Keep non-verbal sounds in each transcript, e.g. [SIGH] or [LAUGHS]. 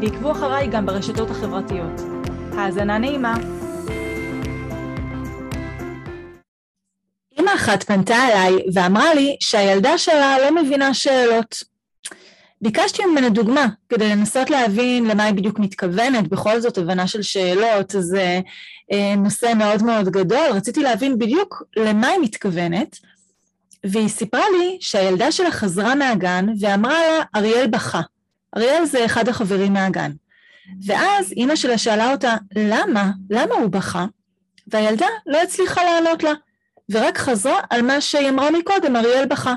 ועקבו אחריי גם ברשתות החברתיות. האזנה נעימה. אמא אחת פנתה אליי ואמרה לי שהילדה שלה לא מבינה שאלות. ביקשתי ממנה דוגמה כדי לנסות להבין למה היא בדיוק מתכוונת, בכל זאת הבנה של שאלות זה אה, נושא מאוד מאוד גדול, רציתי להבין בדיוק למה היא מתכוונת, והיא סיפרה לי שהילדה שלה חזרה מהגן ואמרה לה, אריאל בכה. אריאל זה אחד החברים מהגן. ואז אימא שלה שאלה אותה, למה? למה הוא בכה? והילדה לא הצליחה לענות לה, ורק חזרה על מה שהיא אמרה מקודם, אריאל בכה.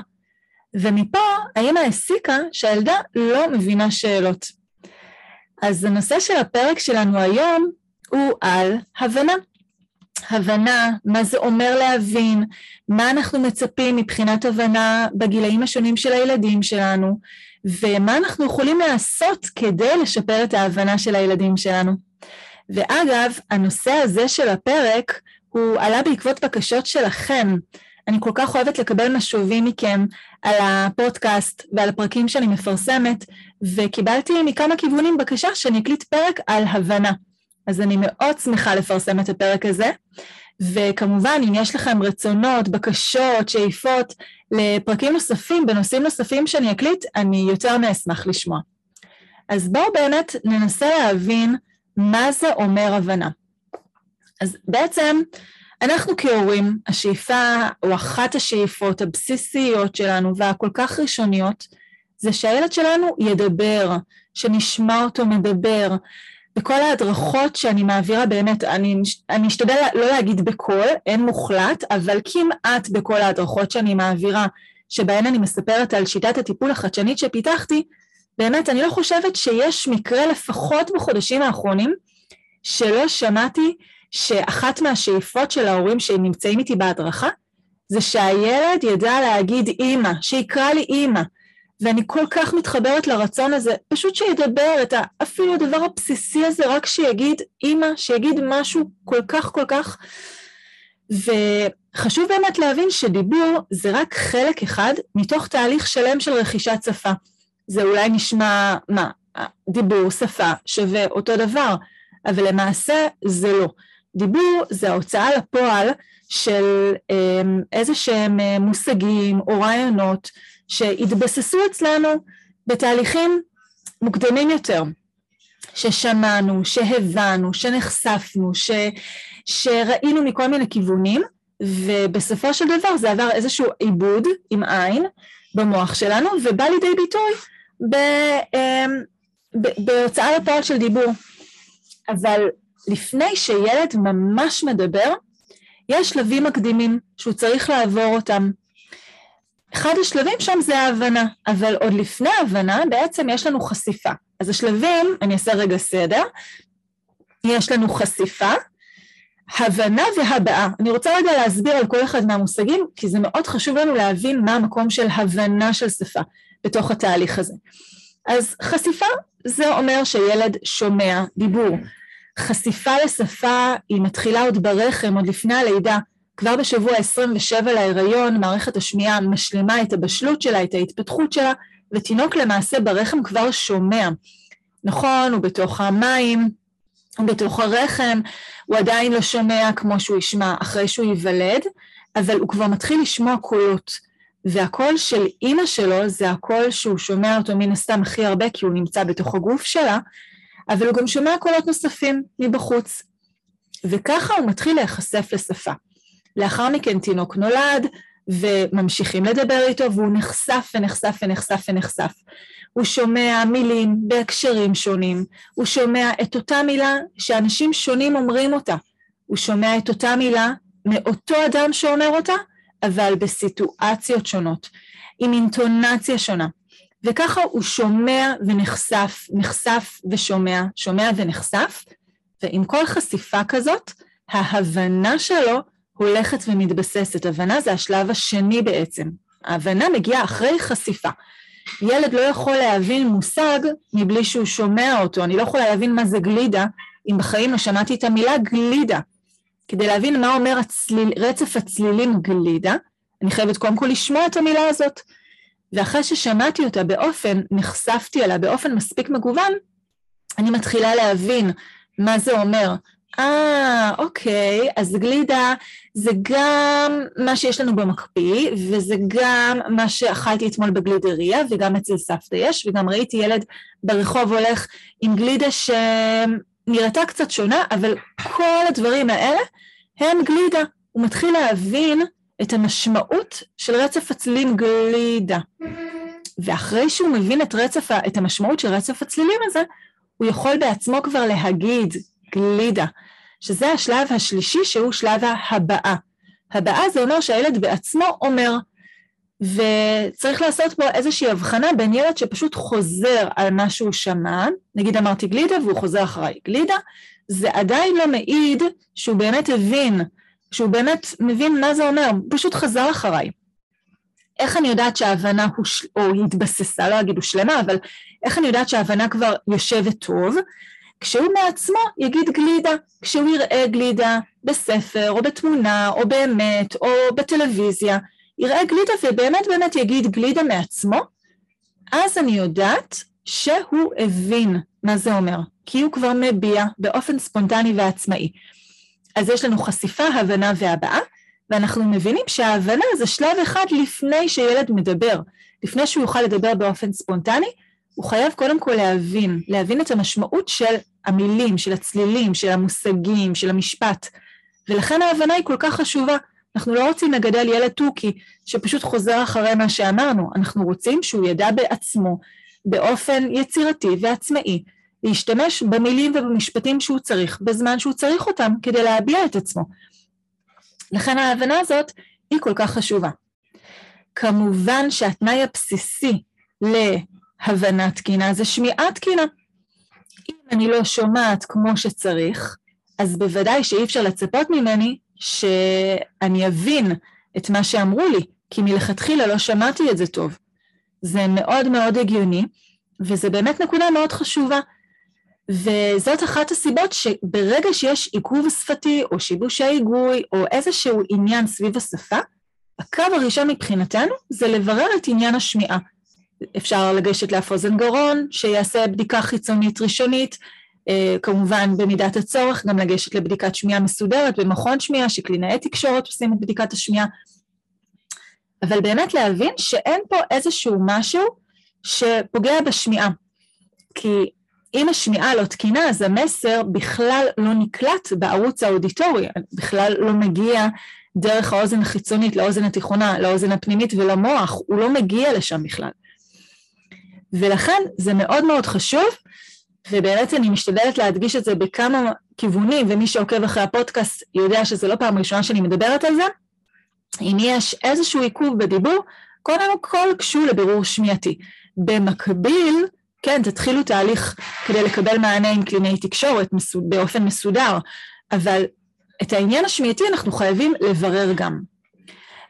ומפה האמא הסיקה שהילדה לא מבינה שאלות. אז הנושא של הפרק שלנו היום הוא על הבנה. הבנה, מה זה אומר להבין, מה אנחנו מצפים מבחינת הבנה בגילאים השונים של הילדים שלנו, ומה אנחנו יכולים לעשות כדי לשפר את ההבנה של הילדים שלנו. ואגב, הנושא הזה של הפרק הוא עלה בעקבות בקשות שלכם. אני כל כך אוהבת לקבל משובים מכם על הפודקאסט ועל הפרקים שאני מפרסמת, וקיבלתי מכמה כיוונים בקשה שאני אקליט פרק על הבנה. אז אני מאוד שמחה לפרסם את הפרק הזה, וכמובן, אם יש לכם רצונות, בקשות, שאיפות לפרקים נוספים, בנושאים נוספים שאני אקליט, אני יותר מאשמח לשמוע. אז בואו באמת ננסה להבין מה זה אומר הבנה. אז בעצם, אנחנו כהורים, השאיפה, או אחת השאיפות הבסיסיות שלנו והכל כך ראשוניות, זה שהילד שלנו ידבר, שנשמע אותו מדבר, בכל ההדרכות שאני מעבירה באמת, אני, אני אשתדל לא להגיד בכל, אין מוחלט, אבל כמעט בכל ההדרכות שאני מעבירה, שבהן אני מספרת על שיטת הטיפול החדשנית שפיתחתי, באמת, אני לא חושבת שיש מקרה לפחות בחודשים האחרונים, שלא שמעתי שאחת מהשאיפות של ההורים שנמצאים איתי בהדרכה, זה שהילד ידע להגיד אימא, שיקרא לי אימא, ואני כל כך מתחברת לרצון הזה, פשוט שידבר את ה, אפילו הדבר הבסיסי הזה, רק שיגיד אימא, שיגיד משהו כל כך כל כך, וחשוב באמת להבין שדיבור זה רק חלק אחד מתוך תהליך שלם של רכישת שפה. זה אולי נשמע, מה, דיבור, שפה, שווה אותו דבר, אבל למעשה זה לא. דיבור זה ההוצאה לפועל של אמ, איזה שהם אה, מושגים או רעיונות שהתבססו אצלנו בתהליכים מוקדמים יותר, ששמענו, שהבנו, שנחשפנו, ש, שראינו מכל מיני כיוונים, ובסופו של דבר זה עבר איזשהו עיבוד עם עין במוח שלנו, ובא לידי ביטוי ב, אמ, ב, בהוצאה לפועל של דיבור. אבל לפני שילד ממש מדבר, יש שלבים מקדימים שהוא צריך לעבור אותם. אחד השלבים שם זה ההבנה, אבל עוד לפני ההבנה בעצם יש לנו חשיפה. אז השלבים, אני אעשה רגע סדר, יש לנו חשיפה, הבנה והבעה. אני רוצה רגע להסביר על כל אחד מהמושגים, כי זה מאוד חשוב לנו להבין מה המקום של הבנה של שפה בתוך התהליך הזה. אז חשיפה זה אומר שילד שומע דיבור. חשיפה לשפה היא מתחילה עוד ברחם, עוד לפני הלידה. כבר בשבוע 27 להיריון, מערכת השמיעה משלימה את הבשלות שלה, את ההתפתחות שלה, ותינוק למעשה ברחם כבר שומע. נכון, הוא בתוך המים, הוא בתוך הרחם, הוא עדיין לא שומע כמו שהוא ישמע אחרי שהוא ייוולד, אבל הוא כבר מתחיל לשמוע קולות. והקול של אימא שלו זה הקול שהוא שומע אותו מן הסתם הכי הרבה כי הוא נמצא בתוך הגוף שלה, אבל הוא גם שומע קולות נוספים מבחוץ. וככה הוא מתחיל להיחשף לשפה. לאחר מכן תינוק נולד, וממשיכים לדבר איתו, והוא נחשף ונחשף ונחשף ונחשף. הוא שומע מילים בהקשרים שונים, הוא שומע את אותה מילה שאנשים שונים אומרים אותה. הוא שומע את אותה מילה מאותו אדם שאומר אותה, אבל בסיטואציות שונות, עם אינטונציה שונה. וככה הוא שומע ונחשף, נחשף ושומע, שומע ונחשף, ועם כל חשיפה כזאת, ההבנה שלו הולכת ומתבססת. הבנה זה השלב השני בעצם. ההבנה מגיעה אחרי חשיפה. ילד לא יכול להבין מושג מבלי שהוא שומע אותו. אני לא יכולה להבין מה זה גלידה, אם בחיים לא שמעתי את המילה גלידה. כדי להבין מה אומר הצליל, רצף הצלילים גלידה, אני חייבת קודם כל לשמוע את המילה הזאת. ואחרי ששמעתי אותה באופן, נחשפתי אליה באופן מספיק מגוון, אני מתחילה להבין מה זה אומר. אה, אוקיי, אז גלידה זה גם מה שיש לנו במקפיא, וזה גם מה שאכלתי אתמול בגלידריה, וגם אצל סבתא יש, וגם ראיתי ילד ברחוב הולך עם גלידה שנראתה קצת שונה, אבל כל הדברים האלה הם גלידה. הוא מתחיל להבין את המשמעות של רצף הצלילים גלידה. ואחרי שהוא מבין את, רצף, את המשמעות של רצף הצלילים הזה, הוא יכול בעצמו כבר להגיד גלידה, שזה השלב השלישי שהוא שלב ההבעה. הבעה זה אומר שהילד בעצמו אומר, וצריך לעשות פה איזושהי הבחנה בין ילד שפשוט חוזר על מה שהוא שמע, נגיד אמרתי גלידה והוא חוזר אחריי גלידה, זה עדיין לא מעיד שהוא באמת הבין, שהוא באמת מבין מה זה אומר, הוא פשוט חזר אחריי. איך אני יודעת שההבנה הוש... או התבססה, לא אגיד הושלמה, אבל איך אני יודעת שההבנה כבר יושבת טוב? כשהוא מעצמו יגיד גלידה, כשהוא יראה גלידה בספר או בתמונה או באמת או בטלוויזיה, יראה גלידה ובאמת באמת יגיד גלידה מעצמו, אז אני יודעת שהוא הבין מה זה אומר, כי הוא כבר מביע באופן ספונטני ועצמאי. אז יש לנו חשיפה, הבנה והבעה, ואנחנו מבינים שההבנה זה שלב אחד לפני שילד מדבר. לפני שהוא יוכל לדבר באופן ספונטני, הוא חייב קודם כל להבין, להבין את המשמעות של המילים, של הצלילים, של המושגים, של המשפט. ולכן ההבנה היא כל כך חשובה. אנחנו לא רוצים לגדל ילד תוכי שפשוט חוזר אחרי מה שאמרנו, אנחנו רוצים שהוא ידע בעצמו, באופן יצירתי ועצמאי, להשתמש במילים ובמשפטים שהוא צריך, בזמן שהוא צריך אותם, כדי להביע את עצמו. לכן ההבנה הזאת היא כל כך חשובה. כמובן שהתנאי הבסיסי להבנה תקינה זה שמיעה תקינה. אם אני לא שומעת כמו שצריך, אז בוודאי שאי אפשר לצפות ממני שאני אבין את מה שאמרו לי, כי מלכתחילה לא שמעתי את זה טוב. זה מאוד מאוד הגיוני, וזה באמת נקודה מאוד חשובה. וזאת אחת הסיבות שברגע שיש עיכוב שפתי או שיבוש ההיגוי או איזשהו עניין סביב השפה, הקו הראשון מבחינתנו זה לברר את עניין השמיעה. אפשר לגשת לאף גרון, שיעשה בדיקה חיצונית ראשונית, אה, כמובן במידת הצורך גם לגשת לבדיקת שמיעה מסודרת במכון שמיעה, שקלינאי תקשורת עושים את בדיקת השמיעה, אבל באמת להבין שאין פה איזשהו משהו שפוגע בשמיעה. כי אם השמיעה לא תקינה, אז המסר בכלל לא נקלט בערוץ האודיטורי, בכלל לא מגיע דרך האוזן החיצונית לאוזן התיכונה, לאוזן הפנימית ולמוח, הוא לא מגיע לשם בכלל. ולכן זה מאוד מאוד חשוב, ובאמת אני משתדלת להדגיש את זה בכמה כיוונים, ומי שעוקב אחרי הפודקאסט יודע שזה לא פעם ראשונה שאני מדברת על זה. אם יש איזשהו עיכוב בדיבור, קודם כל קשו לבירור שמיעתי. במקביל, כן, תתחילו תהליך כדי לקבל מענה עם קלינאי תקשורת באופן מסודר, אבל את העניין השמיעתי אנחנו חייבים לברר גם.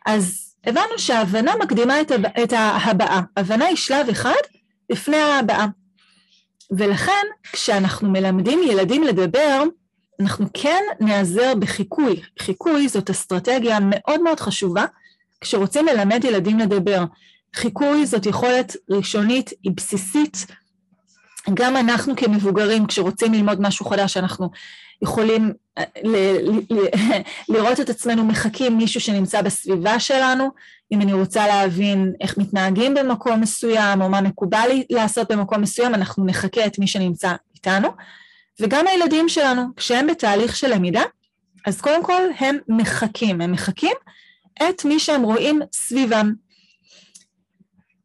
אז הבנו שההבנה מקדימה את, הב... את ההבעה. הבנה היא שלב אחד לפני ההבעה. ולכן כשאנחנו מלמדים ילדים לדבר, אנחנו כן נעזר בחיקוי. חיקוי זאת אסטרטגיה מאוד מאוד חשובה כשרוצים ללמד ילדים לדבר. חיקוי זאת יכולת ראשונית, היא בסיסית, גם אנחנו כמבוגרים, כשרוצים ללמוד משהו חדש, אנחנו יכולים [LAUGHS] לראות את עצמנו מחקים מישהו שנמצא בסביבה שלנו, אם אני רוצה להבין איך מתנהגים במקום מסוים, או מה מקובל לעשות במקום מסוים, אנחנו נחכה את מי שנמצא איתנו. וגם הילדים שלנו, כשהם בתהליך של למידה, אז קודם כל הם מחקים, הם מחקים את מי שהם רואים סביבם.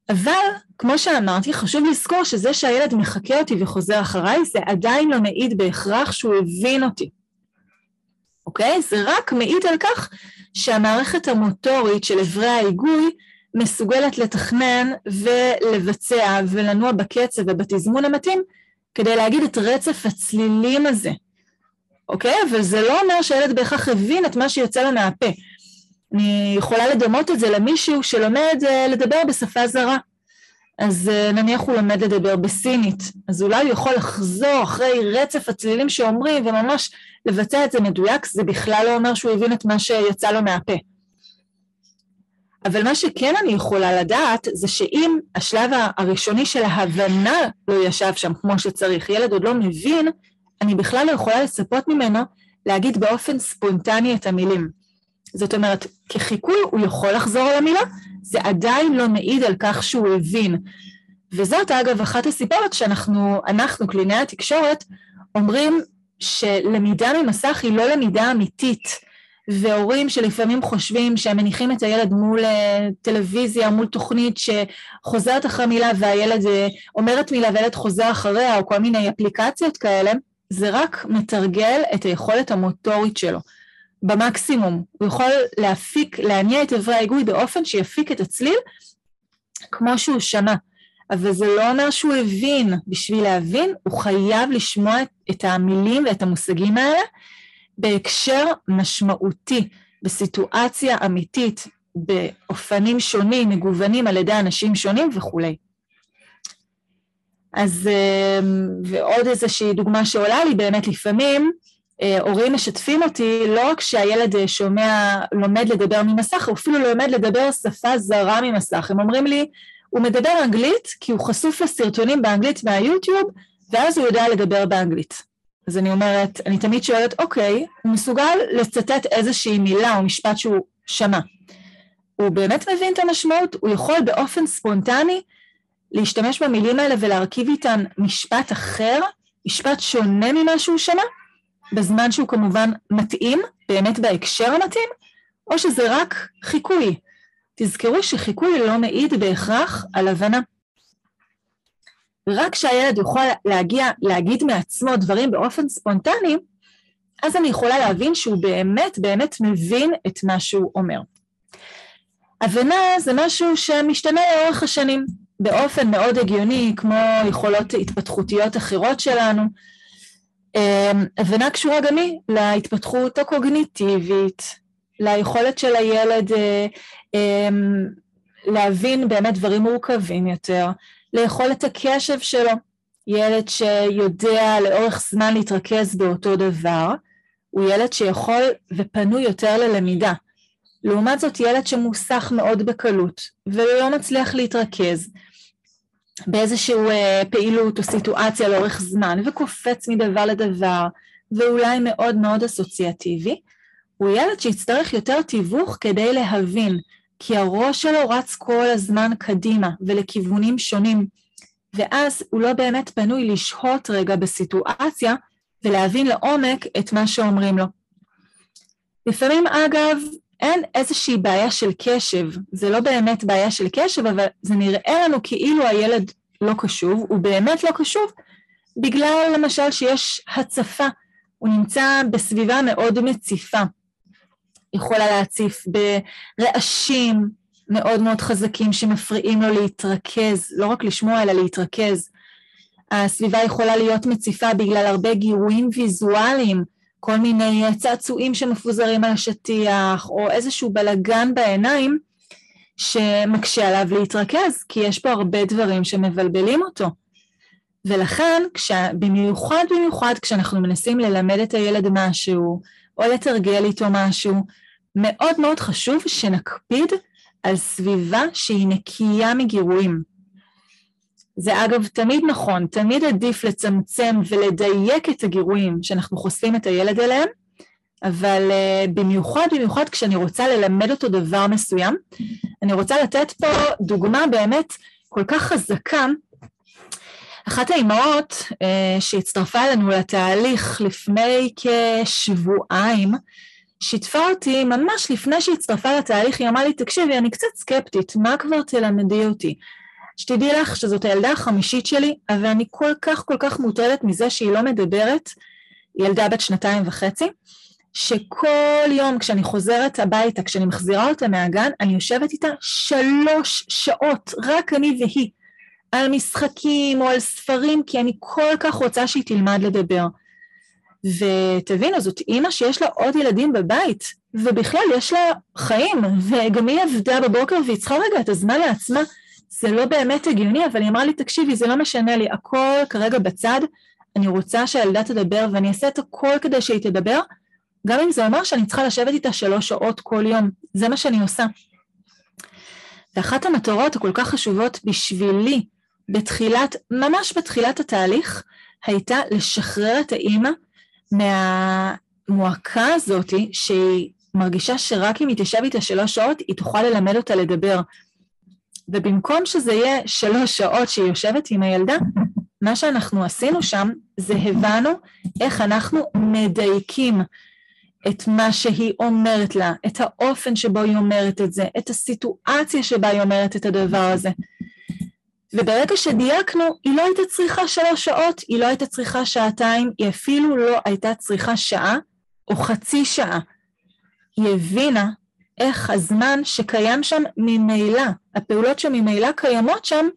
אבל כמו שאמרתי, חשוב לזכור שזה שהילד מחקה אותי וחוזר אחריי, זה עדיין לא מעיד בהכרח שהוא הבין אותי. אוקיי? זה רק מעיד על כך שהמערכת המוטורית של אברי ההיגוי מסוגלת לתכנן ולבצע ולנוע בקצב ובתזמון המתאים כדי להגיד את רצף הצלילים הזה, אוקיי? אבל זה לא אומר שהילד בהכרח הבין את מה שיוצא לו מהפה. אני יכולה לדמות את זה למישהו שלומד אה, לדבר בשפה זרה. אז אה, נניח הוא לומד לדבר בסינית, אז אולי הוא יכול לחזור אחרי רצף הצלילים שאומרים וממש לבצע את זה מדויק, זה בכלל לא אומר שהוא הבין את מה שיצא לו מהפה. אבל מה שכן אני יכולה לדעת זה שאם השלב הראשוני של ההבנה לא ישב שם כמו שצריך, ילד עוד לא מבין, אני בכלל לא יכולה לצפות ממנו להגיד באופן ספונטני את המילים. זאת אומרת, כחיקוי הוא יכול לחזור על המילה, זה עדיין לא מעיד על כך שהוא הבין. וזאת אגב אחת הסיבות שאנחנו, אנחנו, קלינאי התקשורת, אומרים שלמידה ממסך היא לא למידה אמיתית. והורים שלפעמים חושבים שהם מניחים את הילד מול אה, טלוויזיה, מול תוכנית שחוזרת אחרי מילה והילד אה, אומרת מילה והילד חוזר אחריה, או כל מיני אפליקציות כאלה, זה רק מתרגל את היכולת המוטורית שלו. במקסימום. הוא יכול להפיק, להניע את אברי ההיגוי באופן שיפיק את הצליל כמו שהוא שמע. אבל זה לא אומר שהוא הבין. בשביל להבין, הוא חייב לשמוע את המילים ואת המושגים האלה בהקשר משמעותי, בסיטואציה אמיתית, באופנים שונים, מגוונים על ידי אנשים שונים וכולי. אז, אה, ועוד איזושהי דוגמה שעולה לי, באמת לפעמים, הורים משתפים אותי, לא רק שהילד אה, שומע, לומד לדבר ממסך, הוא אפילו לומד לדבר שפה זרה ממסך. הם אומרים לי, הוא מדבר אנגלית כי הוא חשוף לסרטונים באנגלית מהיוטיוב, ואז הוא יודע לדבר באנגלית. אז אני אומרת, אני תמיד שואלת, אוקיי, הוא מסוגל לצטט איזושהי מילה או משפט שהוא שמע. הוא באמת מבין את המשמעות? הוא יכול באופן ספונטני להשתמש במילים האלה ולהרכיב איתן משפט אחר, משפט שונה ממה שהוא שמע? בזמן שהוא כמובן מתאים, באמת בהקשר המתאים, או שזה רק חיקוי. תזכרו שחיקוי לא מעיד בהכרח על הבנה. רק כשהילד יוכל להגיע, להגיד מעצמו דברים באופן ספונטני, אז אני יכולה להבין שהוא באמת באמת מבין את מה שהוא אומר. הבנה זה משהו שמשתנה לאורך השנים, באופן מאוד הגיוני, כמו יכולות התפתחותיות אחרות שלנו, אמ, הבנה קשורה גם היא להתפתחות הקוגניטיבית, ליכולת של הילד אה, אמ, להבין באמת דברים מורכבים יותר, ליכולת הקשב שלו. ילד שיודע לאורך זמן להתרכז באותו דבר, הוא ילד שיכול ופנוי יותר ללמידה. לעומת זאת, ילד שמוסך מאוד בקלות ולא מצליח להתרכז, באיזושהי אה, פעילות או סיטואציה לאורך זמן וקופץ מדבר לדבר ואולי מאוד מאוד אסוציאטיבי, הוא ילד שיצטרך יותר תיווך כדי להבין, כי הראש שלו רץ כל הזמן קדימה ולכיוונים שונים, ואז הוא לא באמת פנוי לשהות רגע בסיטואציה ולהבין לעומק את מה שאומרים לו. לפעמים אגב אין איזושהי בעיה של קשב, זה לא באמת בעיה של קשב, אבל זה נראה לנו כאילו הילד לא קשוב, הוא באמת לא קשוב, בגלל למשל שיש הצפה, הוא נמצא בסביבה מאוד מציפה. יכולה להציף ברעשים מאוד מאוד חזקים שמפריעים לו להתרכז, לא רק לשמוע אלא להתרכז. הסביבה יכולה להיות מציפה בגלל הרבה גירויים ויזואליים, כל מיני צעצועים שמפוזרים על השטיח, או איזשהו בלגן בעיניים שמקשה עליו להתרכז, כי יש פה הרבה דברים שמבלבלים אותו. ולכן, כש... במיוחד במיוחד כשאנחנו מנסים ללמד את הילד משהו, או לתרגל איתו משהו, מאוד מאוד חשוב שנקפיד על סביבה שהיא נקייה מגירויים. זה אגב תמיד נכון, תמיד עדיף לצמצם ולדייק את הגירויים שאנחנו חושפים את הילד אליהם, אבל uh, במיוחד, במיוחד כשאני רוצה ללמד אותו דבר מסוים, אני רוצה לתת פה דוגמה באמת כל כך חזקה. אחת האימהות uh, שהצטרפה אלינו לתהליך לפני כשבועיים, שיתפה אותי ממש לפני שהצטרפה לתהליך, היא אמרה לי, תקשיבי, אני קצת סקפטית, מה כבר תלמדי אותי? שתדעי לך שזאת הילדה החמישית שלי, אבל אני כל כך כל כך מוטרדת מזה שהיא לא מדברת, ילדה בת שנתיים וחצי, שכל יום כשאני חוזרת הביתה, כשאני מחזירה אותה מהגן, אני יושבת איתה שלוש שעות, רק אני והיא, על משחקים או על ספרים, כי אני כל כך רוצה שהיא תלמד לדבר. ותבינו, זאת אימא שיש לה עוד ילדים בבית, ובכלל יש לה חיים, וגם היא עבדה בבוקר והיא צריכה רגע את הזמן לעצמה. זה לא באמת הגיוני, אבל היא אמרה לי, תקשיבי, זה לא משנה לי, הכל כרגע בצד, אני רוצה שהילדה תדבר ואני אעשה את הכל כדי שהיא תדבר, גם אם זה אומר שאני צריכה לשבת איתה שלוש שעות כל יום, זה מה שאני עושה. ואחת המטרות הכל כך חשובות בשבילי, בתחילת, ממש בתחילת התהליך, הייתה לשחרר את האימא מהמועקה הזאתי, שהיא מרגישה שרק אם היא תשב איתה שלוש שעות, היא תוכל ללמד אותה לדבר. ובמקום שזה יהיה שלוש שעות שהיא יושבת עם הילדה, מה שאנחנו עשינו שם זה הבנו איך אנחנו מדייקים את מה שהיא אומרת לה, את האופן שבו היא אומרת את זה, את הסיטואציה שבה היא אומרת את הדבר הזה. וברגע שדייקנו, היא לא הייתה צריכה שלוש שעות, היא לא הייתה צריכה שעתיים, היא אפילו לא הייתה צריכה שעה או חצי שעה. היא הבינה איך הזמן שקיים שם ממילא, הפעולות שממילא קיימות שם,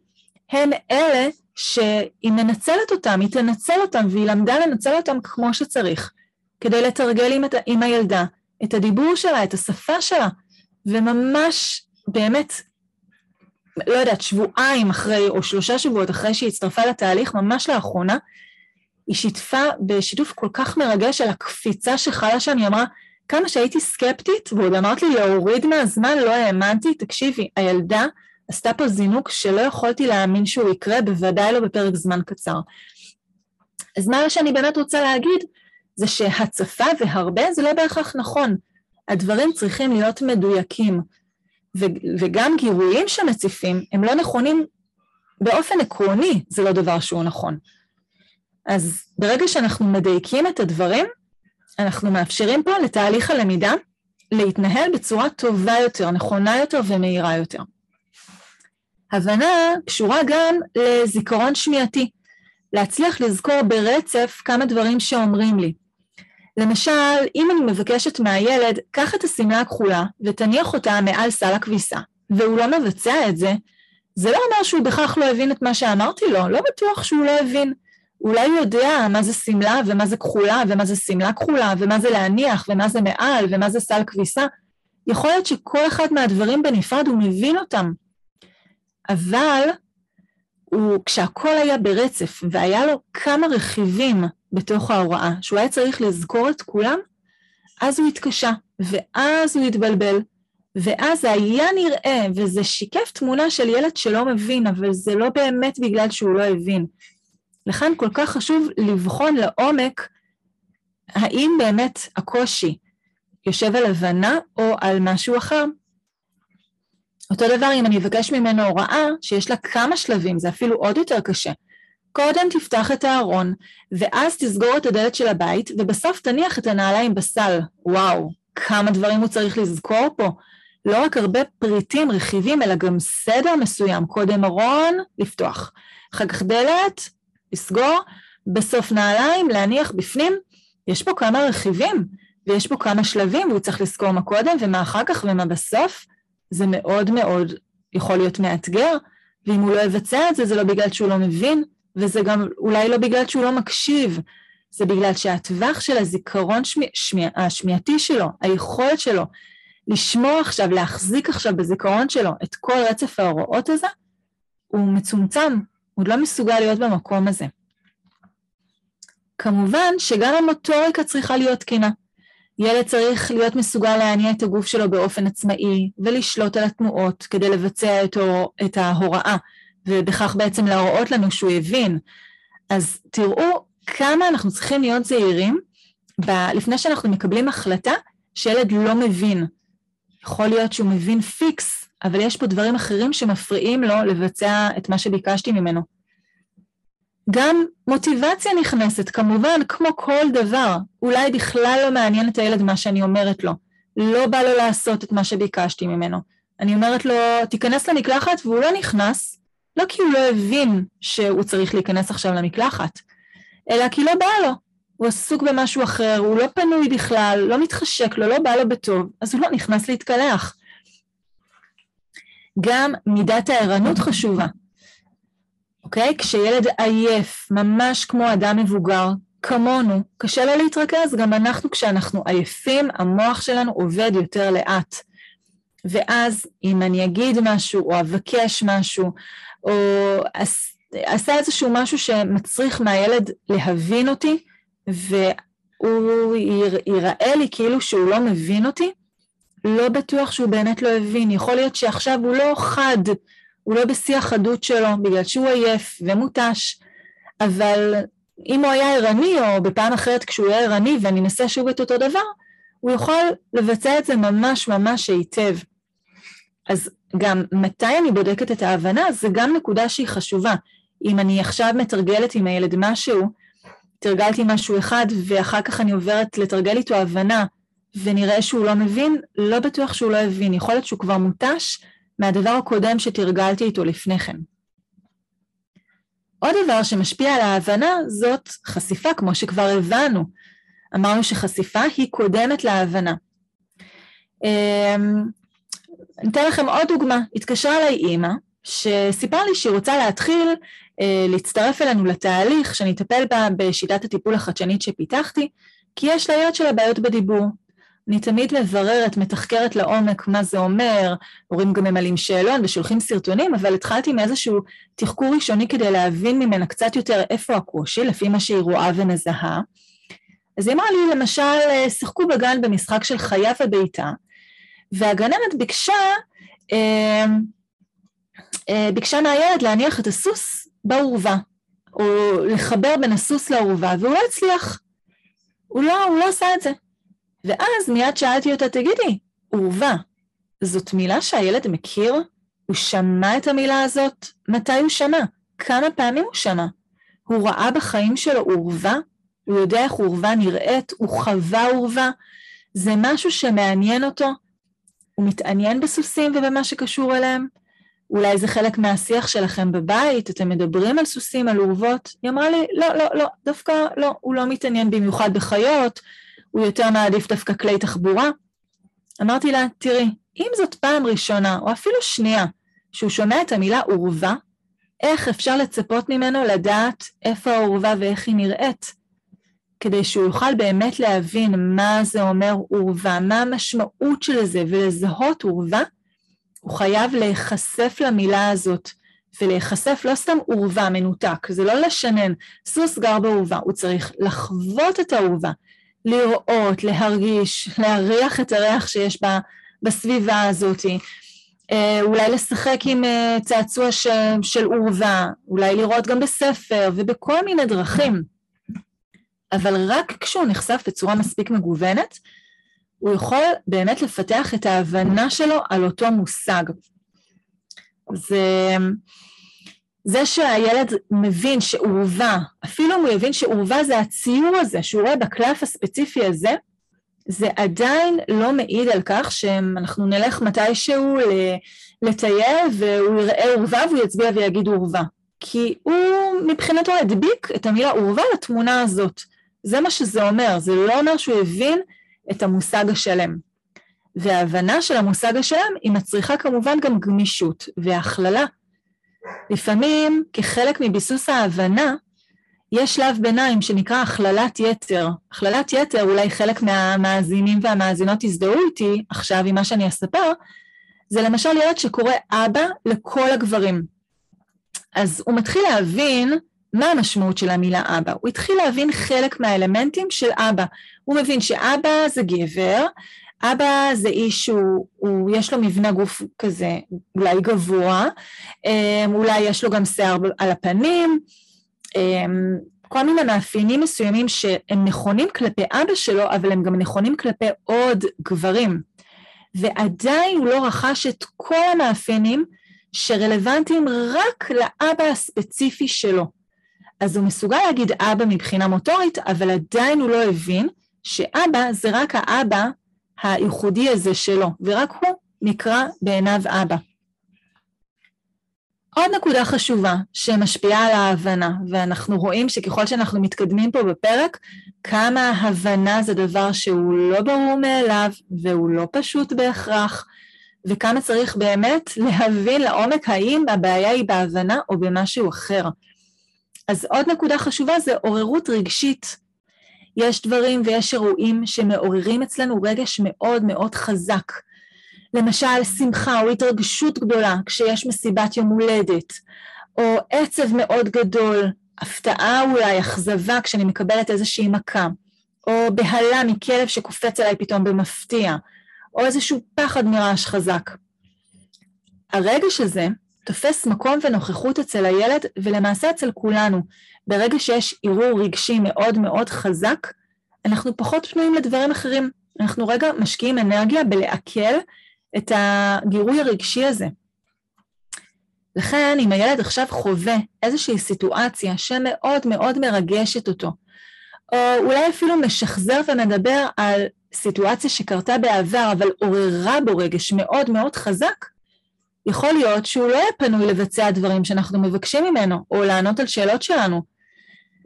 הן אלה שהיא מנצלת אותם, היא תנצל אותם, והיא למדה לנצל אותם כמו שצריך, כדי לתרגל עם, עם הילדה את הדיבור שלה, את השפה שלה, וממש, באמת, לא יודעת, שבועיים אחרי, או שלושה שבועות אחרי שהיא הצטרפה לתהליך, ממש לאחרונה, היא שיתפה בשיתוף כל כך מרגש על הקפיצה שחלה שם, היא אמרה, כמה שהייתי סקפטית, ועוד אמרת לי להוריד מהזמן, לא האמנתי, תקשיבי, הילדה עשתה פה זינוק שלא יכולתי להאמין שהוא יקרה, בוודאי לא בפרק זמן קצר. אז מה שאני באמת רוצה להגיד, זה שהצפה והרבה זה לא בהכרח נכון. הדברים צריכים להיות מדויקים, ו- וגם גירויים שמציפים הם לא נכונים באופן עקרוני, זה לא דבר שהוא נכון. אז ברגע שאנחנו מדייקים את הדברים, אנחנו מאפשרים פה לתהליך הלמידה להתנהל בצורה טובה יותר, נכונה יותר ומהירה יותר. הבנה קשורה גם לזיכרון שמיעתי, להצליח לזכור ברצף כמה דברים שאומרים לי. למשל, אם אני מבקשת מהילד, קח את השמלה הכחולה ותניח אותה מעל סל הכביסה, והוא לא מבצע את זה, זה לא אומר שהוא בכך לא הבין את מה שאמרתי לו, לא בטוח שהוא לא הבין. אולי הוא יודע מה זה שמלה ומה זה כחולה ומה זה שמלה כחולה ומה זה להניח ומה זה מעל ומה זה סל כביסה. יכול להיות שכל אחד מהדברים בנפרד הוא מבין אותם. אבל הוא, כשהכל היה ברצף והיה לו כמה רכיבים בתוך ההוראה, שהוא היה צריך לזכור את כולם, אז הוא התקשה, ואז הוא התבלבל, ואז זה היה נראה, וזה שיקף תמונה של ילד שלא מבין, אבל זה לא באמת בגלל שהוא לא הבין. לכן כל כך חשוב לבחון לעומק האם באמת הקושי יושב על הבנה או על משהו אחר. אותו דבר אם אני אבקש ממנו הוראה שיש לה כמה שלבים, זה אפילו עוד יותר קשה. קודם תפתח את הארון, ואז תסגור את הדלת של הבית, ובסוף תניח את הנעליים בסל. וואו, כמה דברים הוא צריך לזכור פה. לא רק הרבה פריטים, רכיבים, אלא גם סדר מסוים. קודם ארון, לפתוח. אחר כך דלת, לסגור, בסוף נעליים, להניח בפנים. יש פה כמה רכיבים, ויש פה כמה שלבים, והוא צריך לזכור מה קודם ומה אחר כך ומה בסוף. זה מאוד מאוד יכול להיות מאתגר, ואם הוא לא יבצע את זה, זה לא בגלל שהוא לא מבין, וזה גם אולי לא בגלל שהוא לא מקשיב, זה בגלל שהטווח של הזיכרון שמי, שמי, השמיעתי שלו, היכולת שלו לשמור עכשיו, להחזיק עכשיו בזיכרון שלו את כל רצף ההוראות הזה, הוא מצומצם, עוד לא מסוגל להיות במקום הזה. כמובן שגם המוטוריקה צריכה להיות תקינה. ילד צריך להיות מסוגל להניע את הגוף שלו באופן עצמאי ולשלוט על התנועות כדי לבצע את, את ההוראה, ובכך בעצם להראות לנו שהוא הבין. אז תראו כמה אנחנו צריכים להיות זהירים ב- לפני שאנחנו מקבלים החלטה שילד לא מבין. יכול להיות שהוא מבין פיקס, אבל יש פה דברים אחרים שמפריעים לו לבצע את מה שביקשתי ממנו. גם מוטיבציה נכנסת, כמובן, כמו כל דבר. אולי בכלל לא מעניין את הילד מה שאני אומרת לו. לא בא לו לעשות את מה שביקשתי ממנו. אני אומרת לו, תיכנס למקלחת, והוא לא נכנס, לא כי הוא לא הבין שהוא צריך להיכנס עכשיו למקלחת, אלא כי לא בא לו. הוא עסוק במשהו אחר, הוא לא פנוי בכלל, לא מתחשק לו, לא בא לו בטוב, אז הוא לא נכנס להתקלח. גם מידת הערנות חשובה, אוקיי? כשילד עייף, ממש כמו אדם מבוגר, כמונו, קשה לו להתרכז, גם אנחנו כשאנחנו עייפים, המוח שלנו עובד יותר לאט. ואז אם אני אגיד משהו, או אבקש משהו, או אעשה איזשהו משהו שמצריך מהילד להבין אותי, והוא ייראה לי כאילו שהוא לא מבין אותי, לא בטוח שהוא באמת לא הבין. יכול להיות שעכשיו הוא לא חד, הוא לא בשיא החדות שלו, בגלל שהוא עייף ומותש, אבל אם הוא היה ערני, או בפעם אחרת כשהוא יהיה ערני ואני אנסה שוב את אותו דבר, הוא יכול לבצע את זה ממש ממש היטב. אז גם מתי אני בודקת את ההבנה, זה גם נקודה שהיא חשובה. אם אני עכשיו מתרגלת עם הילד משהו, תרגלתי משהו אחד ואחר כך אני עוברת לתרגל איתו הבנה ונראה שהוא לא מבין, לא בטוח שהוא לא הבין, יכול להיות שהוא כבר מותש מהדבר הקודם שתרגלתי איתו לפני כן. עוד דבר שמשפיע על ההבנה זאת חשיפה, כמו שכבר הבנו. אמרנו שחשיפה היא קודמת להבנה. אמ, אני אתן לכם עוד דוגמה. התקשרה אליי אימא, שסיפרה לי שהיא רוצה להתחיל אה, להצטרף אלינו לתהליך, שאני אטפל בה בשיטת הטיפול החדשנית שפיתחתי, כי יש ליד שלה בעיות בדיבור. אני תמיד מבררת, מתחקרת לעומק מה זה אומר, הורים גם ממלאים שאלון ושולחים סרטונים, אבל התחלתי מאיזשהו תחקור ראשוני כדי להבין ממנה קצת יותר איפה הקושי, לפי מה שהיא רואה ומזהה. אז היא אמרה לי, למשל, אה, שיחקו בגן במשחק של חיה וביתה, והגננת ביקשה, אה, אה, ביקשה מהילד להניח את הסוס בעורבה, או לחבר בין הסוס לעורבה, והוא לא הצליח. הוא לא, הוא לא עשה את זה. ואז מיד שאלתי אותה, תגידי, עורבה, זאת מילה שהילד מכיר? הוא שמע את המילה הזאת? מתי הוא שמע? כמה פעמים הוא שמע? הוא ראה בחיים שלו עורבה? הוא יודע איך עורבה נראית? הוא חווה עורבה? זה משהו שמעניין אותו? הוא מתעניין בסוסים ובמה שקשור אליהם? אולי זה חלק מהשיח שלכם בבית, אתם מדברים על סוסים, על אורוות? היא אמרה לי, לא, לא, לא, דווקא לא, הוא לא מתעניין במיוחד בחיות, הוא יותר מעדיף דווקא כלי תחבורה. אמרתי לה, תראי, אם זאת פעם ראשונה, או אפילו שנייה, שהוא שומע את המילה עורבה, איך אפשר לצפות ממנו לדעת איפה העורבה ואיך היא נראית? כדי שהוא יוכל באמת להבין מה זה אומר עורבה, מה המשמעות של זה, ולזהות עורבה, הוא חייב להיחשף למילה הזאת, ולהיחשף לא סתם עורבה מנותק, זה לא לשנן, סוס גר בעורבה, הוא צריך לחוות את העורבה, לראות, להרגיש, להריח את הריח שיש בה, בסביבה הזאת, אה, אולי לשחק עם אה, צעצוע ש, של עורבה, אולי לראות גם בספר ובכל מיני דרכים. אבל רק כשהוא נחשף בצורה מספיק מגוונת, הוא יכול באמת לפתח את ההבנה שלו על אותו מושג. זה, זה שהילד מבין שעורבה, אפילו אם הוא יבין שעורבה זה הציור הזה, שהוא רואה בקלף הספציפי הזה, זה עדיין לא מעיד על כך שאנחנו נלך מתישהו לטייל והוא יראה עורבה והוא יצביע ויגיד עורבה. כי הוא מבחינתו הדביק את המילה עורבה לתמונה הזאת. זה מה שזה אומר, זה לא אומר שהוא הבין את המושג השלם. וההבנה של המושג השלם היא מצריכה כמובן גם גמישות והכללה. לפעמים, כחלק מביסוס ההבנה, יש שלב ביניים שנקרא הכללת יתר. הכללת יתר, אולי חלק מהמאזינים והמאזינות יזדהו איתי עכשיו עם מה שאני אספר, זה למשל ילד שקורא אבא לכל הגברים. אז הוא מתחיל להבין מה המשמעות של המילה אבא? הוא התחיל להבין חלק מהאלמנטים של אבא. הוא מבין שאבא זה גבר, אבא זה איש שהוא, יש לו מבנה גוף כזה אולי גבוה, אמ, אולי יש לו גם שיער על הפנים, אמ, כל מיני מאפיינים מסוימים שהם נכונים כלפי אבא שלו, אבל הם גם נכונים כלפי עוד גברים. ועדיין הוא לא רכש את כל המאפיינים שרלוונטיים רק לאבא הספציפי שלו. אז הוא מסוגל להגיד אבא מבחינה מוטורית, אבל עדיין הוא לא הבין שאבא זה רק האבא הייחודי הזה שלו, ורק הוא נקרא בעיניו אבא. עוד נקודה חשובה שמשפיעה על ההבנה, ואנחנו רואים שככל שאנחנו מתקדמים פה בפרק, כמה הבנה זה דבר שהוא לא ברור מאליו והוא לא פשוט בהכרח, וכמה צריך באמת להבין לעומק האם הבעיה היא בהבנה או במשהו אחר. אז עוד נקודה חשובה זה עוררות רגשית. יש דברים ויש אירועים שמעוררים אצלנו רגש מאוד מאוד חזק. למשל, שמחה או התרגשות גדולה כשיש מסיבת יום הולדת, או עצב מאוד גדול, הפתעה אולי, אכזבה כשאני מקבלת איזושהי מכה, או בהלה מכלב שקופץ עליי פתאום במפתיע, או איזשהו פחד מרעש חזק. הרגש הזה תופס מקום ונוכחות אצל הילד, ולמעשה אצל כולנו. ברגע שיש ערעור רגשי מאוד מאוד חזק, אנחנו פחות פנויים לדברים אחרים. אנחנו רגע משקיעים אנרגיה בלעכל את הגירוי הרגשי הזה. לכן, אם הילד עכשיו חווה איזושהי סיטואציה שמאוד מאוד מרגשת אותו, או אולי אפילו משחזר ומדבר על סיטואציה שקרתה בעבר, אבל עוררה בו רגש מאוד מאוד חזק, יכול להיות שהוא לא יהיה פנוי לבצע דברים שאנחנו מבקשים ממנו, או לענות על שאלות שלנו.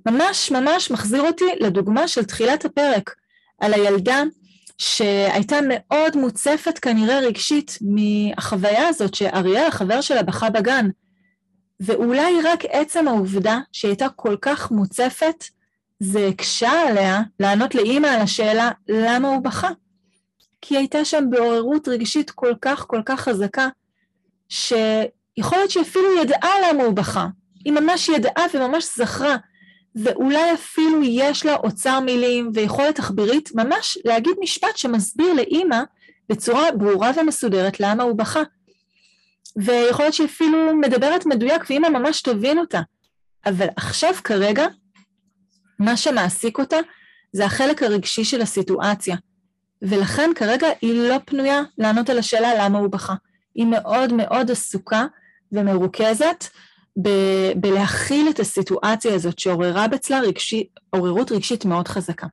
ממש ממש מחזיר אותי לדוגמה של תחילת הפרק, על הילדה שהייתה מאוד מוצפת כנראה רגשית מהחוויה הזאת שאריאל, החבר שלה, בכה בגן. ואולי רק עצם העובדה שהיא הייתה כל כך מוצפת, זה הקשה עליה לענות לאימא על השאלה למה הוא בכה. כי היא הייתה שם בעוררות רגשית כל כך כל כך חזקה, שיכול להיות שאפילו ידעה למה הוא בכה. היא ממש ידעה וממש זכרה ואולי אפילו יש לה אוצר מילים ויכולת תחבירית ממש להגיד משפט שמסביר לאימא בצורה ברורה ומסודרת למה הוא בכה. ויכול להיות שהיא אפילו מדברת מדויק ואימא ממש תבין אותה. אבל עכשיו כרגע, מה שמעסיק אותה זה החלק הרגשי של הסיטואציה. ולכן כרגע היא לא פנויה לענות על השאלה למה הוא בכה. היא מאוד מאוד עסוקה ומרוכזת ב- בלהכיל את הסיטואציה הזאת שעוררה בצלה רגשי, עוררות רגשית מאוד חזקה.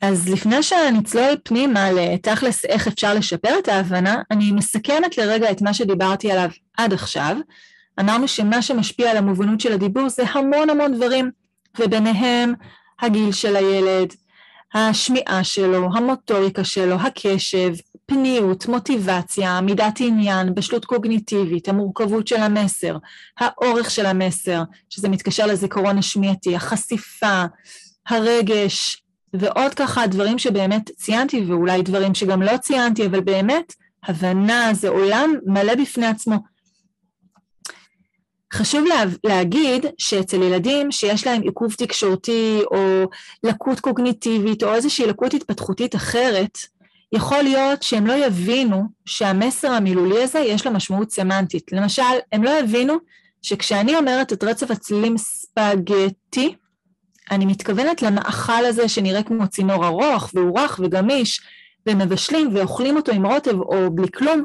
אז לפני שנצלול פנימה לתכלס איך אפשר לשפר את ההבנה, אני מסכמת לרגע את מה שדיברתי עליו עד עכשיו. אמרנו שמה שמשפיע על המובנות של הדיבור זה המון המון דברים, וביניהם הגיל של הילד, השמיעה שלו, המוטוריקה שלו, הקשב, פניות, מוטיבציה, מידת עניין, בשלות קוגניטיבית, המורכבות של המסר, האורך של המסר, שזה מתקשר לזיכרון השמיעתי, החשיפה, הרגש, ועוד ככה דברים שבאמת ציינתי, ואולי דברים שגם לא ציינתי, אבל באמת, הבנה זה עולם מלא בפני עצמו. חשוב לה, להגיד שאצל ילדים שיש להם עיכוב תקשורתי או לקות קוגניטיבית או איזושהי לקות התפתחותית אחרת, יכול להיות שהם לא יבינו שהמסר המילולי הזה יש לו משמעות סמנטית. למשל, הם לא יבינו שכשאני אומרת את רצף הצלילים ספגטי, אני מתכוונת למאכל הזה שנראה כמו צינור ארוך והוא רך וגמיש, ומבשלים ואוכלים אותו עם רוטב או בלי כלום,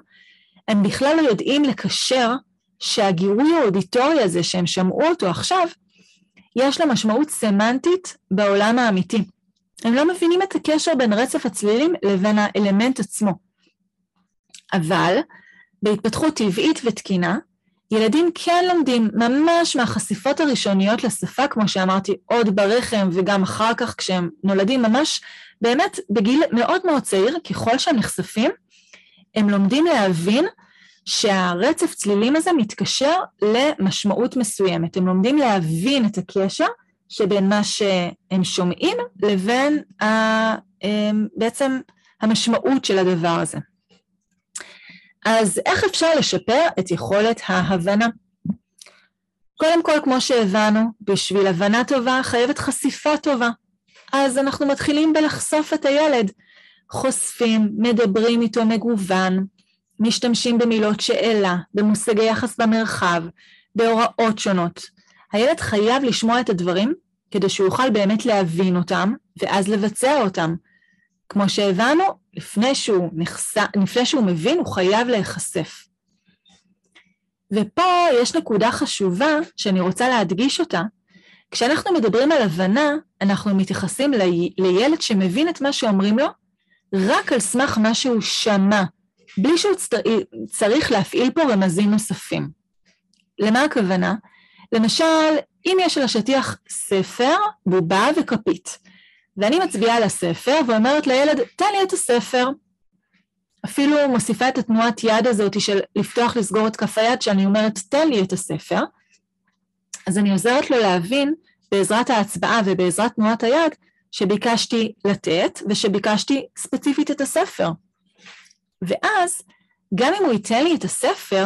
הם בכלל לא יודעים לקשר שהגירוי האודיטורי הזה שהם שמעו אותו עכשיו, יש לו משמעות סמנטית בעולם האמיתי. הם לא מבינים את הקשר בין רצף הצלילים לבין האלמנט עצמו. אבל בהתפתחות טבעית ותקינה, ילדים כן לומדים ממש מהחשיפות הראשוניות לשפה, כמו שאמרתי, עוד ברחם וגם אחר כך כשהם נולדים, ממש באמת בגיל מאוד מאוד צעיר, ככל שהם נחשפים, הם לומדים להבין שהרצף צלילים הזה מתקשר למשמעות מסוימת. הם לומדים להבין את הקשר שבין מה שהם שומעים לבין ה, אמ, בעצם המשמעות של הדבר הזה. אז איך אפשר לשפר את יכולת ההבנה? קודם כל, כמו שהבנו, בשביל הבנה טובה חייבת חשיפה טובה. אז אנחנו מתחילים בלחשוף את הילד. חושפים, מדברים איתו מגוון, משתמשים במילות שאלה, במושגי יחס במרחב, בהוראות שונות. הילד חייב לשמוע את הדברים כדי שהוא יוכל באמת להבין אותם, ואז לבצע אותם. כמו שהבנו, לפני שהוא, נחס... לפני שהוא מבין, הוא חייב להיחשף. ופה יש נקודה חשובה שאני רוצה להדגיש אותה. כשאנחנו מדברים על הבנה, אנחנו מתייחסים ל... לילד שמבין את מה שאומרים לו רק על סמך מה שהוא שמע, בלי שהוא צר... צריך להפעיל פה רמזים נוספים. למה הכוונה? למשל, אם יש על השטיח ספר, בובה וכפית, ואני מצביעה על הספר ואומרת לילד, תן לי את הספר. אפילו מוסיפה את התנועת יד הזאת של לפתוח לסגור את כף היד, שאני אומרת, תן לי את הספר. אז אני עוזרת לו להבין, בעזרת ההצבעה ובעזרת תנועת היד, שביקשתי לתת ושביקשתי ספציפית את הספר. ואז, גם אם הוא ייתן לי את הספר,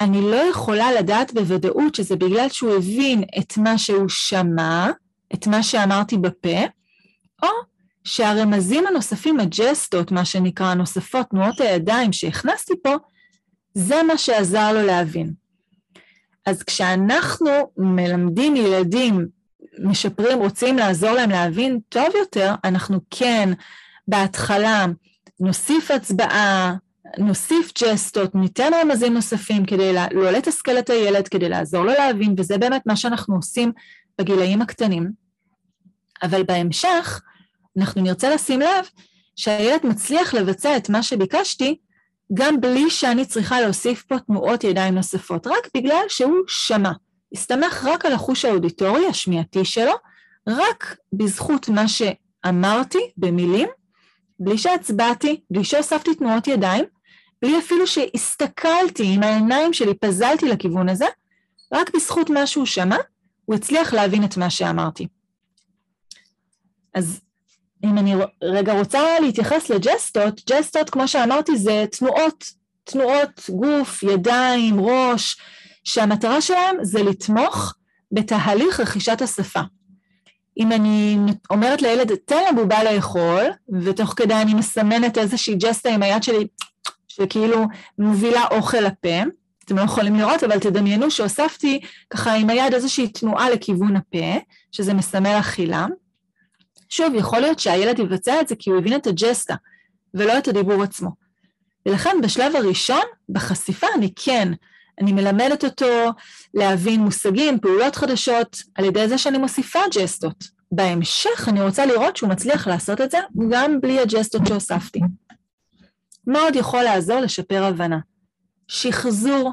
אני לא יכולה לדעת בוודאות שזה בגלל שהוא הבין את מה שהוא שמע, את מה שאמרתי בפה, או שהרמזים הנוספים, הג'סטות, מה שנקרא, הנוספות, תנועות הידיים שהכנסתי פה, זה מה שעזר לו להבין. אז כשאנחנו מלמדים ילדים, משפרים, רוצים לעזור להם להבין טוב יותר, אנחנו כן בהתחלה נוסיף הצבעה, נוסיף ג'סטות, ניתן רמזים נוספים כדי לא לתסכל את הילד, כדי לעזור לו להבין, וזה באמת מה שאנחנו עושים בגילאים הקטנים. אבל בהמשך, אנחנו נרצה לשים לב שהילד מצליח לבצע את מה שביקשתי, גם בלי שאני צריכה להוסיף פה תנועות ידיים נוספות, רק בגלל שהוא שמע. הסתמך רק על החוש האודיטורי, השמיעתי שלו, רק בזכות מה שאמרתי במילים, בלי שהצבעתי, בלי שהוספתי תנועות ידיים, בלי אפילו שהסתכלתי עם העיניים שלי, פזלתי לכיוון הזה, רק בזכות מה שהוא שמע, הוא הצליח להבין את מה שאמרתי. אז אם אני רגע רוצה להתייחס לג'סטות, ג'סטות, כמו שאמרתי, זה תנועות, תנועות גוף, ידיים, ראש, שהמטרה שלהם זה לתמוך בתהליך רכישת השפה. אם אני אומרת לילד, תן לבובה לאכול, ותוך כדי אני מסמנת איזושהי ג'סטה עם היד שלי, שכאילו מובילה אוכל לפה, אתם לא יכולים לראות, אבל תדמיינו שהוספתי ככה עם היד איזושהי תנועה לכיוון הפה, שזה מסמל אכילה. שוב, יכול להיות שהילד יבצע את זה כי הוא הבין את הג'סטה, ולא את הדיבור עצמו. ולכן בשלב הראשון, בחשיפה, אני כן, אני מלמדת אותו להבין מושגים, פעולות חדשות, על ידי זה שאני מוסיפה ג'סטות. בהמשך אני רוצה לראות שהוא מצליח לעשות את זה גם בלי הג'סטות שהוספתי. מה עוד יכול לעזור לשפר הבנה? שחזור.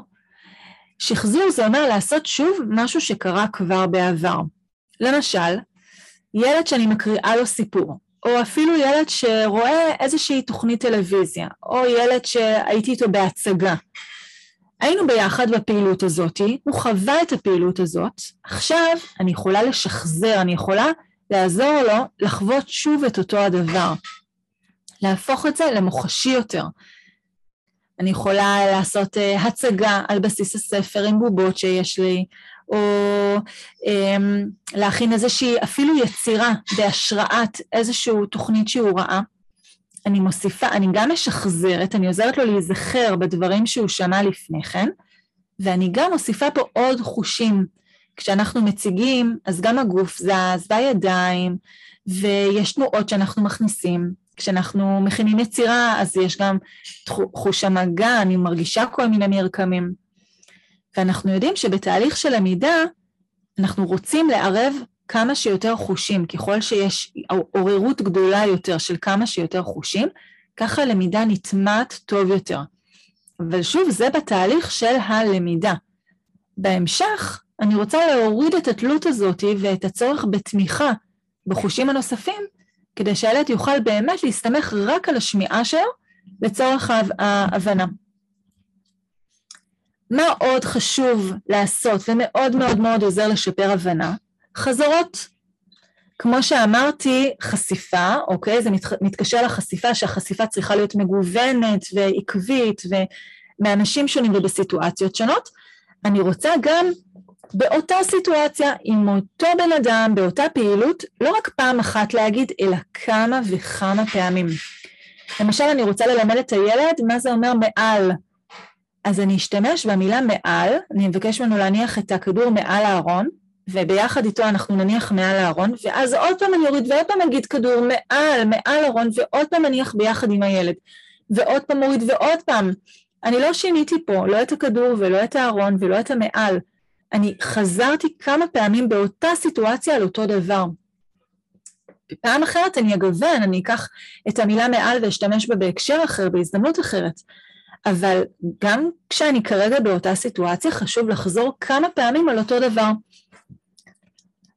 שחזור זה אומר לעשות שוב משהו שקרה כבר בעבר. למשל, ילד שאני מקריאה לו סיפור, או אפילו ילד שרואה איזושהי תוכנית טלוויזיה, או ילד שהייתי איתו בהצגה. היינו ביחד בפעילות הזאת, הוא חווה את הפעילות הזאת, עכשיו אני יכולה לשחזר, אני יכולה לעזור לו לחוות שוב את אותו הדבר. להפוך את זה למוחשי יותר. אני יכולה לעשות uh, הצגה על בסיס הספר עם בובות שיש לי, או um, להכין איזושהי, אפילו יצירה בהשראת איזושהי תוכנית שהוא ראה. אני מוסיפה, אני גם משחזרת, אני עוזרת לו להיזכר בדברים שהוא שמע לפני כן, ואני גם מוסיפה פה עוד חושים. כשאנחנו מציגים, אז גם הגוף זז, והידיים, ויש תנועות שאנחנו מכניסים. כשאנחנו מכינים יצירה, אז יש גם חוש המגע, אני מרגישה כל מיני מרקמים. ואנחנו יודעים שבתהליך של למידה, אנחנו רוצים לערב כמה שיותר חושים, ככל שיש עוררות גדולה יותר של כמה שיותר חושים, ככה למידה נטמעת טוב יותר. אבל שוב, זה בתהליך של הלמידה. בהמשך, אני רוצה להוריד את התלות הזאת ואת הצורך בתמיכה בחושים הנוספים, כדי שהילד יוכל באמת להסתמך רק על השמיעה שלו לצורך ההבנה. מה עוד חשוב לעשות ומאוד מאוד מאוד עוזר לשפר הבנה? חזרות. כמו שאמרתי, חשיפה, אוקיי? זה מת, מתקשר לחשיפה, שהחשיפה צריכה להיות מגוונת ועקבית ומאנשים שונים ובסיטואציות שונות. אני רוצה גם באותה סיטואציה, עם אותו בן אדם, באותה פעילות, לא רק פעם אחת להגיד, אלא כמה וכמה פעמים. למשל, אני רוצה ללמד את הילד מה זה אומר מעל. אז אני אשתמש במילה מעל, אני מבקש ממנו להניח את הכדור מעל הארון, וביחד איתו אנחנו נניח מעל הארון, ואז עוד פעם אני אוריד ועוד פעם אגיד כדור מעל, מעל הארון, ועוד פעם אניח ביחד עם הילד, ועוד פעם אוריד ועוד פעם. אני לא שיניתי פה, לא את הכדור ולא את הארון ולא את המעל. אני חזרתי כמה פעמים באותה סיטואציה על אותו דבר. בפעם אחרת אני אגוון, אני אקח את המילה מעל ואשתמש בה בהקשר אחר, בהזדמנות אחרת. אבל גם כשאני כרגע באותה סיטואציה, חשוב לחזור כמה פעמים על אותו דבר.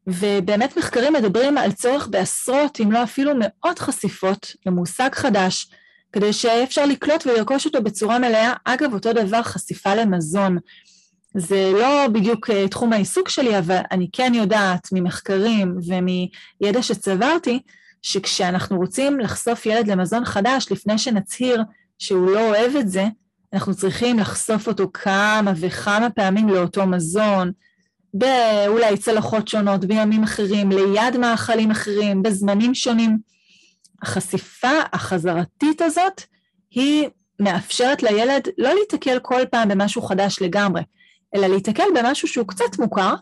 ובאמת מחקרים מדברים על צורך בעשרות, אם לא אפילו מאות חשיפות למושג חדש, כדי שאפשר לקלוט ולרכוש אותו בצורה מלאה. אגב, אותו דבר חשיפה למזון. זה לא בדיוק אה, תחום העיסוק שלי, אבל אני כן יודעת ממחקרים ומידע שצברתי, שכשאנחנו רוצים לחשוף ילד למזון חדש, לפני שנצהיר שהוא לא אוהב את זה, אנחנו צריכים לחשוף אותו כמה וכמה פעמים לאותו מזון, באולי צלחות שונות, בימים אחרים, ליד מאכלים אחרים, בזמנים שונים. החשיפה החזרתית הזאת היא מאפשרת לילד לא להיתקל כל פעם במשהו חדש לגמרי, אלא להיתקל במשהו שהוא קצת מוכר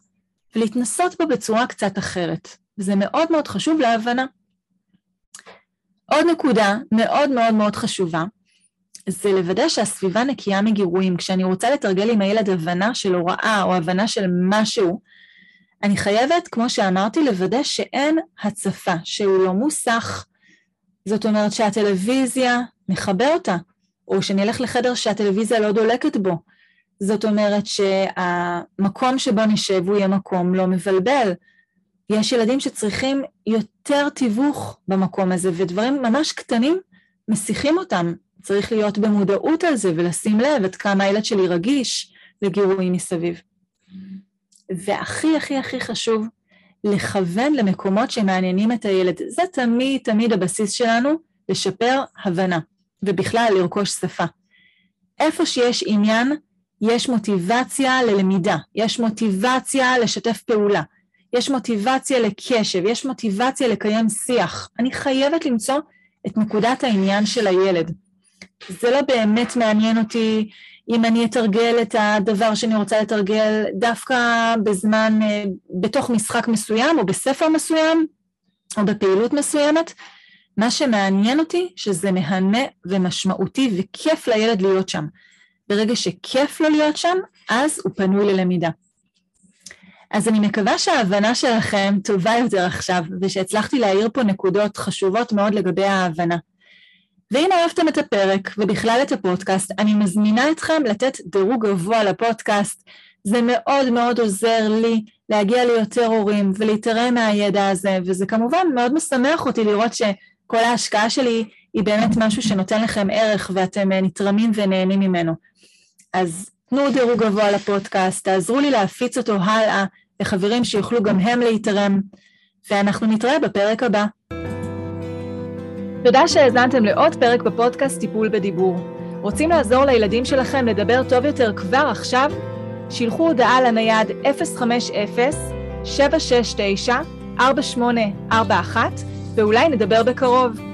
ולהתנסות בו בצורה קצת אחרת. וזה מאוד מאוד חשוב להבנה. עוד נקודה מאוד מאוד מאוד חשובה, זה לוודא שהסביבה נקייה מגירויים. כשאני רוצה לתרגל עם הילד הבנה של הוראה או הבנה של משהו, אני חייבת, כמו שאמרתי, לוודא שאין הצפה, שהוא לא מוסך. זאת אומרת שהטלוויזיה, נחבר אותה, או שנלך לחדר שהטלוויזיה לא דולקת בו. זאת אומרת שהמקום שבו נשב הוא יהיה מקום לא מבלבל. יש ילדים שצריכים יותר תיווך במקום הזה, ודברים ממש קטנים מסיחים אותם. צריך להיות במודעות על זה ולשים לב עד כמה הילד שלי רגיש לגירויים מסביב. והכי הכי הכי חשוב, לכוון למקומות שמעניינים את הילד. זה תמיד תמיד הבסיס שלנו, לשפר הבנה, ובכלל לרכוש שפה. איפה שיש עניין, יש מוטיבציה ללמידה, יש מוטיבציה לשתף פעולה, יש מוטיבציה לקשב, יש מוטיבציה לקיים שיח. אני חייבת למצוא את נקודת העניין של הילד. זה לא באמת מעניין אותי אם אני אתרגל את הדבר שאני רוצה לתרגל דווקא בזמן, אה, בתוך משחק מסוים או בספר מסוים או בפעילות מסוימת. מה שמעניין אותי שזה מהנה ומשמעותי וכיף לילד להיות שם. ברגע שכיף לו להיות שם, אז הוא פנוי ללמידה. אז אני מקווה שההבנה שלכם טובה יותר עכשיו, ושהצלחתי להעיר פה נקודות חשובות מאוד לגבי ההבנה. ואם אהבתם את הפרק ובכלל את הפודקאסט, אני מזמינה אתכם לתת דירוג גבוה לפודקאסט. זה מאוד מאוד עוזר לי להגיע ליותר הורים ולהתערם מהידע הזה, וזה כמובן מאוד משמח אותי לראות שכל ההשקעה שלי היא באמת משהו שנותן לכם ערך ואתם אה, נתרמים ונהנים ממנו. אז תנו דירוג גבוה לפודקאסט, תעזרו לי להפיץ אותו הלאה לחברים שיוכלו גם הם להתערם, ואנחנו נתראה בפרק הבא. תודה שהאזנתם לעוד פרק בפודקאסט טיפול בדיבור. רוצים לעזור לילדים שלכם לדבר טוב יותר כבר עכשיו? שילחו הודעה לנייד 050-769-4841 ואולי נדבר בקרוב.